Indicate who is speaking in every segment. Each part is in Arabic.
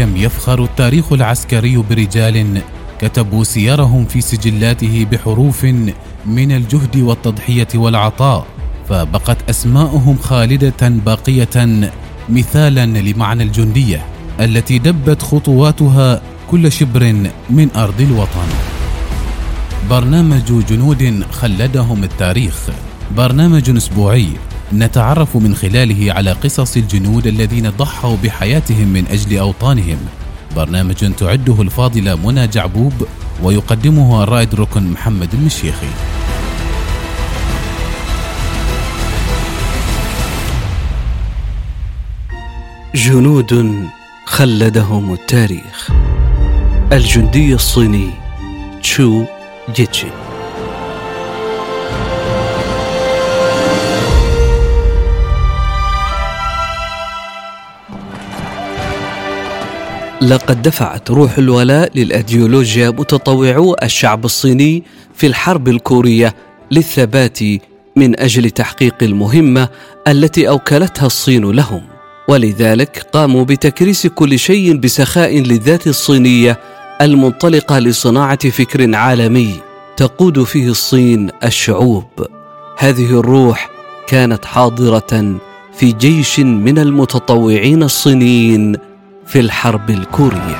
Speaker 1: كم يفخر التاريخ العسكري برجال كتبوا سيرهم في سجلاته بحروف من الجهد والتضحية والعطاء فبقت اسماءهم خالدة باقية مثالا لمعنى الجندية التي دبت خطواتها كل شبر من أرض الوطن. برنامج جنود خلدهم التاريخ. برنامج أسبوعي. نتعرف من خلاله على قصص الجنود الذين ضحوا بحياتهم من أجل أوطانهم. برنامج تعده الفاضله منى جعبوب ويقدمه الرائد ركن محمد المشيخي.
Speaker 2: جنود خلدهم التاريخ. الجندي الصيني تشو جيتشي. لقد دفعت روح الولاء للأيديولوجيا متطوعو الشعب الصيني في الحرب الكورية للثبات من أجل تحقيق المهمة التي أوكلتها الصين لهم. ولذلك قاموا بتكريس كل شيء بسخاء للذات الصينية المنطلقة لصناعة فكر عالمي تقود فيه الصين الشعوب. هذه الروح كانت حاضرة في جيش من المتطوعين الصينيين في الحرب الكورية.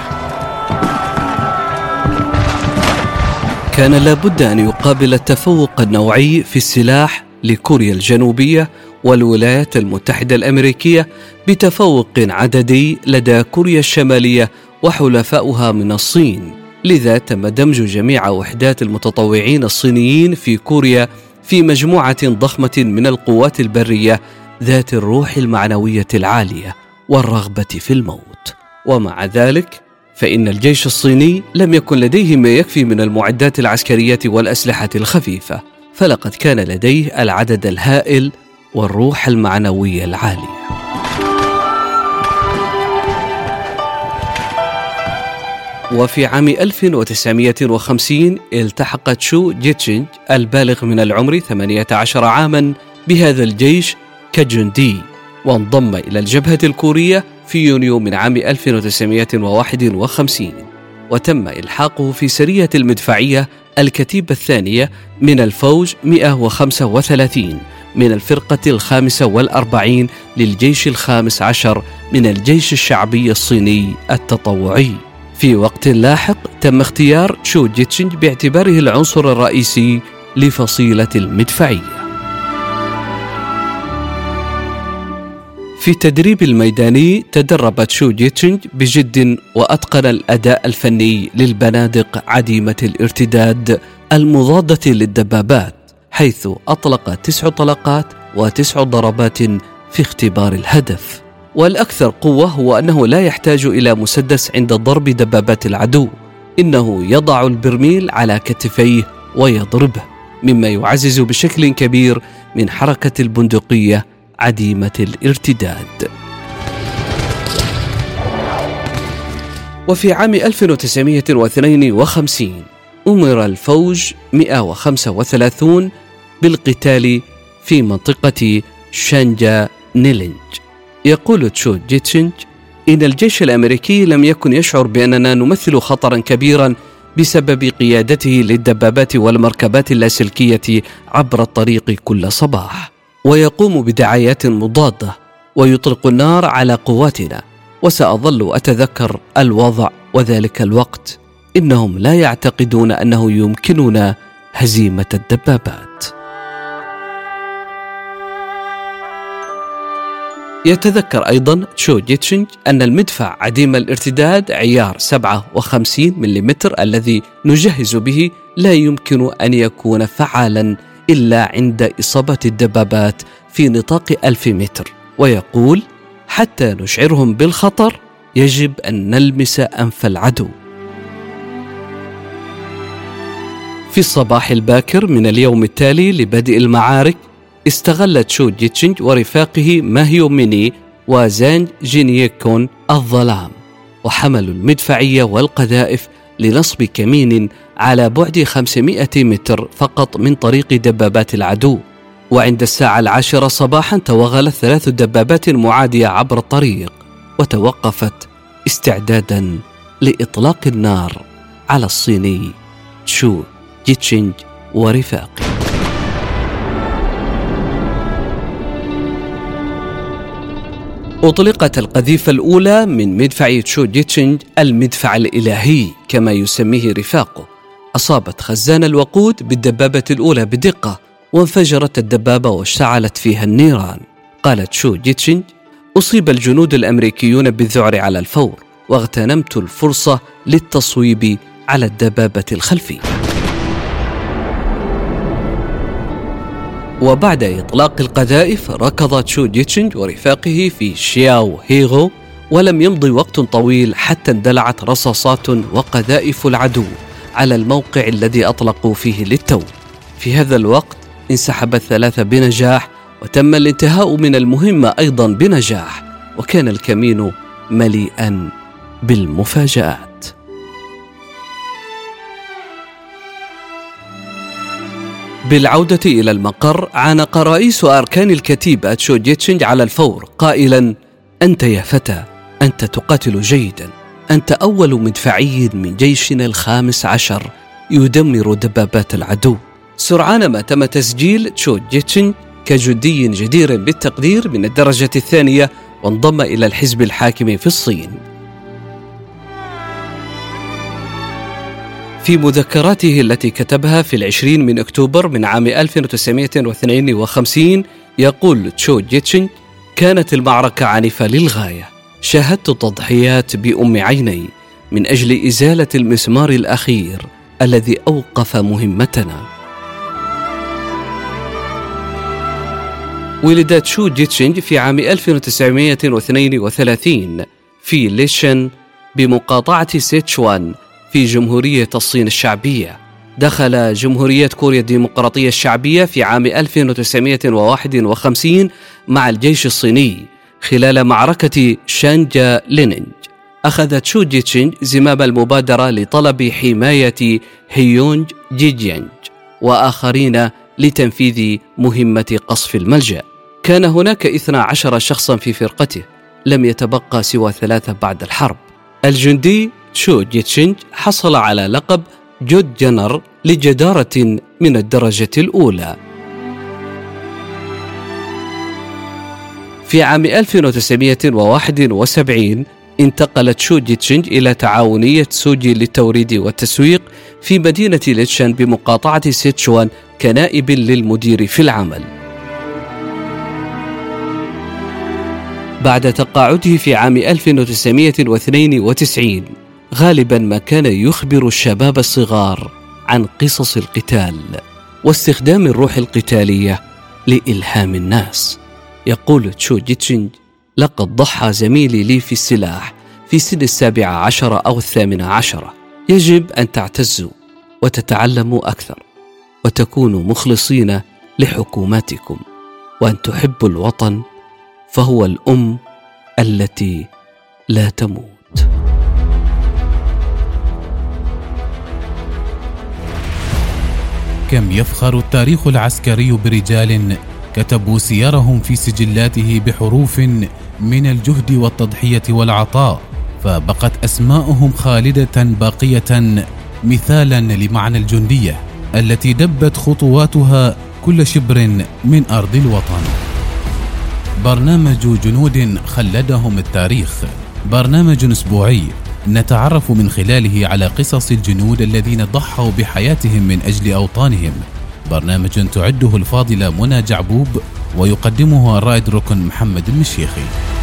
Speaker 2: كان لابد أن يقابل التفوق النوعي في السلاح لكوريا الجنوبية والولايات المتحدة الأمريكية بتفوق عددي لدى كوريا الشمالية وحلفاؤها من الصين. لذا تم دمج جميع وحدات المتطوعين الصينيين في كوريا في مجموعة ضخمة من القوات البرية ذات الروح المعنوية العالية والرغبة في الموت. ومع ذلك فإن الجيش الصيني لم يكن لديه ما يكفي من المعدات العسكرية والأسلحة الخفيفة فلقد كان لديه العدد الهائل والروح المعنوية العالية. وفي عام 1950 التحق تشو جيتشينج البالغ من العمر 18 عاما بهذا الجيش كجندي وانضم إلى الجبهة الكورية في يونيو من عام 1951 وتم إلحاقه في سرية المدفعية الكتيبة الثانية من الفوج 135 من الفرقة الخامسة والأربعين للجيش الخامس عشر من الجيش الشعبي الصيني التطوعي. في وقت لاحق تم اختيار تشو جيتشنج باعتباره العنصر الرئيسي لفصيلة المدفعية. في التدريب الميداني تدرب تشو جيتشنج بجد وأتقن الأداء الفني للبنادق عديمة الارتداد المضادة للدبابات حيث أطلق تسع طلقات وتسع ضربات في اختبار الهدف. والأكثر قوة هو أنه لا يحتاج إلى مسدس عند ضرب دبابات العدو إنه يضع البرميل على كتفيه ويضربه مما يعزز بشكل كبير من حركة البندقية عديمة الارتداد. وفي عام 1952 أمر الفوج 135 بالقتال في منطقة شانجا نيلينج. يقول تشو جيتشنج إن الجيش الأمريكي لم يكن يشعر بأننا نمثل خطرا كبيرا بسبب قيادته للدبابات والمركبات اللاسلكية عبر الطريق كل صباح. ويقوم بدعايات مضادة ويطلق النار على قواتنا وسأظل أتذكر الوضع وذلك الوقت. إنهم لا يعتقدون أنه يمكننا هزيمة الدبابات. يتذكر أيضا تشو جيتشنج أن المدفع عديم الارتداد عيار 57 ملم الذي نجهز به لا يمكن أن يكون فعالا إلا عند إصابة الدبابات في نطاق ألف متر. ويقول حتى نشعرهم بالخطر يجب أن نلمس أنف العدو. في الصباح الباكر من اليوم التالي لبدء المعارك استغل تشو جيتشنج ورفاقه ماهيو ميني وزانج جينيكون الظلام وحملوا المدفعية والقذائف لنصب كمين على بعد 500 متر فقط من طريق دبابات العدو. وعند الساعة العاشرة صباحا توغلت ثلاث دبابات معادية عبر الطريق وتوقفت استعدادا لإطلاق النار على الصيني تشو جيتشينج ورفاقه أطلقت القذيفة الأولى من مدفع تشو جيتشينج المدفع الإلهي كما يسميه رفاقه أصابت خزان الوقود بالدبابة الأولى بدقة وانفجرت الدبابة واشتعلت فيها النيران. قال تشو جيتشينج أصيب الجنود الأمريكيون بالذعر على الفور واغتنمت الفرصة للتصويب على الدبابة الخلفية. وبعد إطلاق القذائف ركض تشو جيتشينج ورفاقه في شياو هيغو ولم يمض وقت طويل حتى اندلعت رصاصات وقذائف العدو على الموقع الذي أطلقوا فيه للتو. في هذا الوقت انسحب الثلاثة بنجاح وتم الانتهاء من المهمة أيضا بنجاح وكان الكمين مليئا بالمفاجآت. بالعودة إلى المقر عانق رئيس أركان الكتيبة تشو جيتشنج على الفور قائلا أنت يا فتى أنت تقاتل جيدا. أنت أول مدفعي من جيشنا الخامس عشر يدمر دبابات العدو. سرعان ما تم تسجيل تشو جيتشن كجندي جدير بالتقدير من الدرجة الثانية وانضم إلى الحزب الحاكم في الصين. في مذكراته التي كتبها في العشرين من أكتوبر من عام 1952 يقول تشو جيتشن كانت المعركة عنيفة للغاية. شاهدت تضحيات بأم عيني من أجل إزالة المسمار الأخير الذي أوقف مهمتنا. ولد تشو جيتشينج في عام 1932 في ليشن بمقاطعة سيتشوان في جمهورية الصين الشعبية. دخل جمهورية كوريا الديمقراطية الشعبية في عام 1951 مع الجيش الصيني خلال معركة شانجا لينينج أخذ تشو جيتشينج زمام المبادرة لطلب حماية هيونج جيجيانج وآخرين لتنفيذ مهمة قصف الملجأ. كان هناك 12 شخصا في فرقته لم يتبقى سوى ثلاثة بعد الحرب. الجندي تشو جيتشينج حصل على لقب good gunner لجدارة من الدرجة الأولى في عام 1971 انتقل تشو جيتشينج إلى تعاونية سوجي للتوريد والتسويق في مدينة ليتشان بمقاطعة سيتشوان كنائب للمدير في العمل بعد تقاعده في عام 1992 غالبا ما كان يخبر الشباب الصغار عن قصص القتال واستخدام الروح القتالية لإلهام الناس. يقول تشو جيتشينج لقد ضحى زميلي لي في السلاح في سن السابعة عشرة أو الثامنة عشرة يجب أن تعتزوا وتتعلموا أكثر وتكونوا مخلصين لحكوماتكم. وأن تحبوا الوطن فهو الأم التي لا تموت.
Speaker 1: كم يفخر التاريخ العسكري برجال كتبوا سيرهم في سجلاته بحروف من الجهد والتضحية والعطاء فبقت اسماءهم خالدة باقية مثالا لمعنى الجندية التي دبت خطواتها كل شبر من أرض الوطن. برنامج جنود خلدهم التاريخ. برنامج أسبوعي. نتعرف من خلاله على قصص الجنود الذين ضحوا بحياتهم من أجل أوطانهم. برنامج تعده الفاضله منى جعبوب ويقدمه الرائد ركن محمد المشيخي.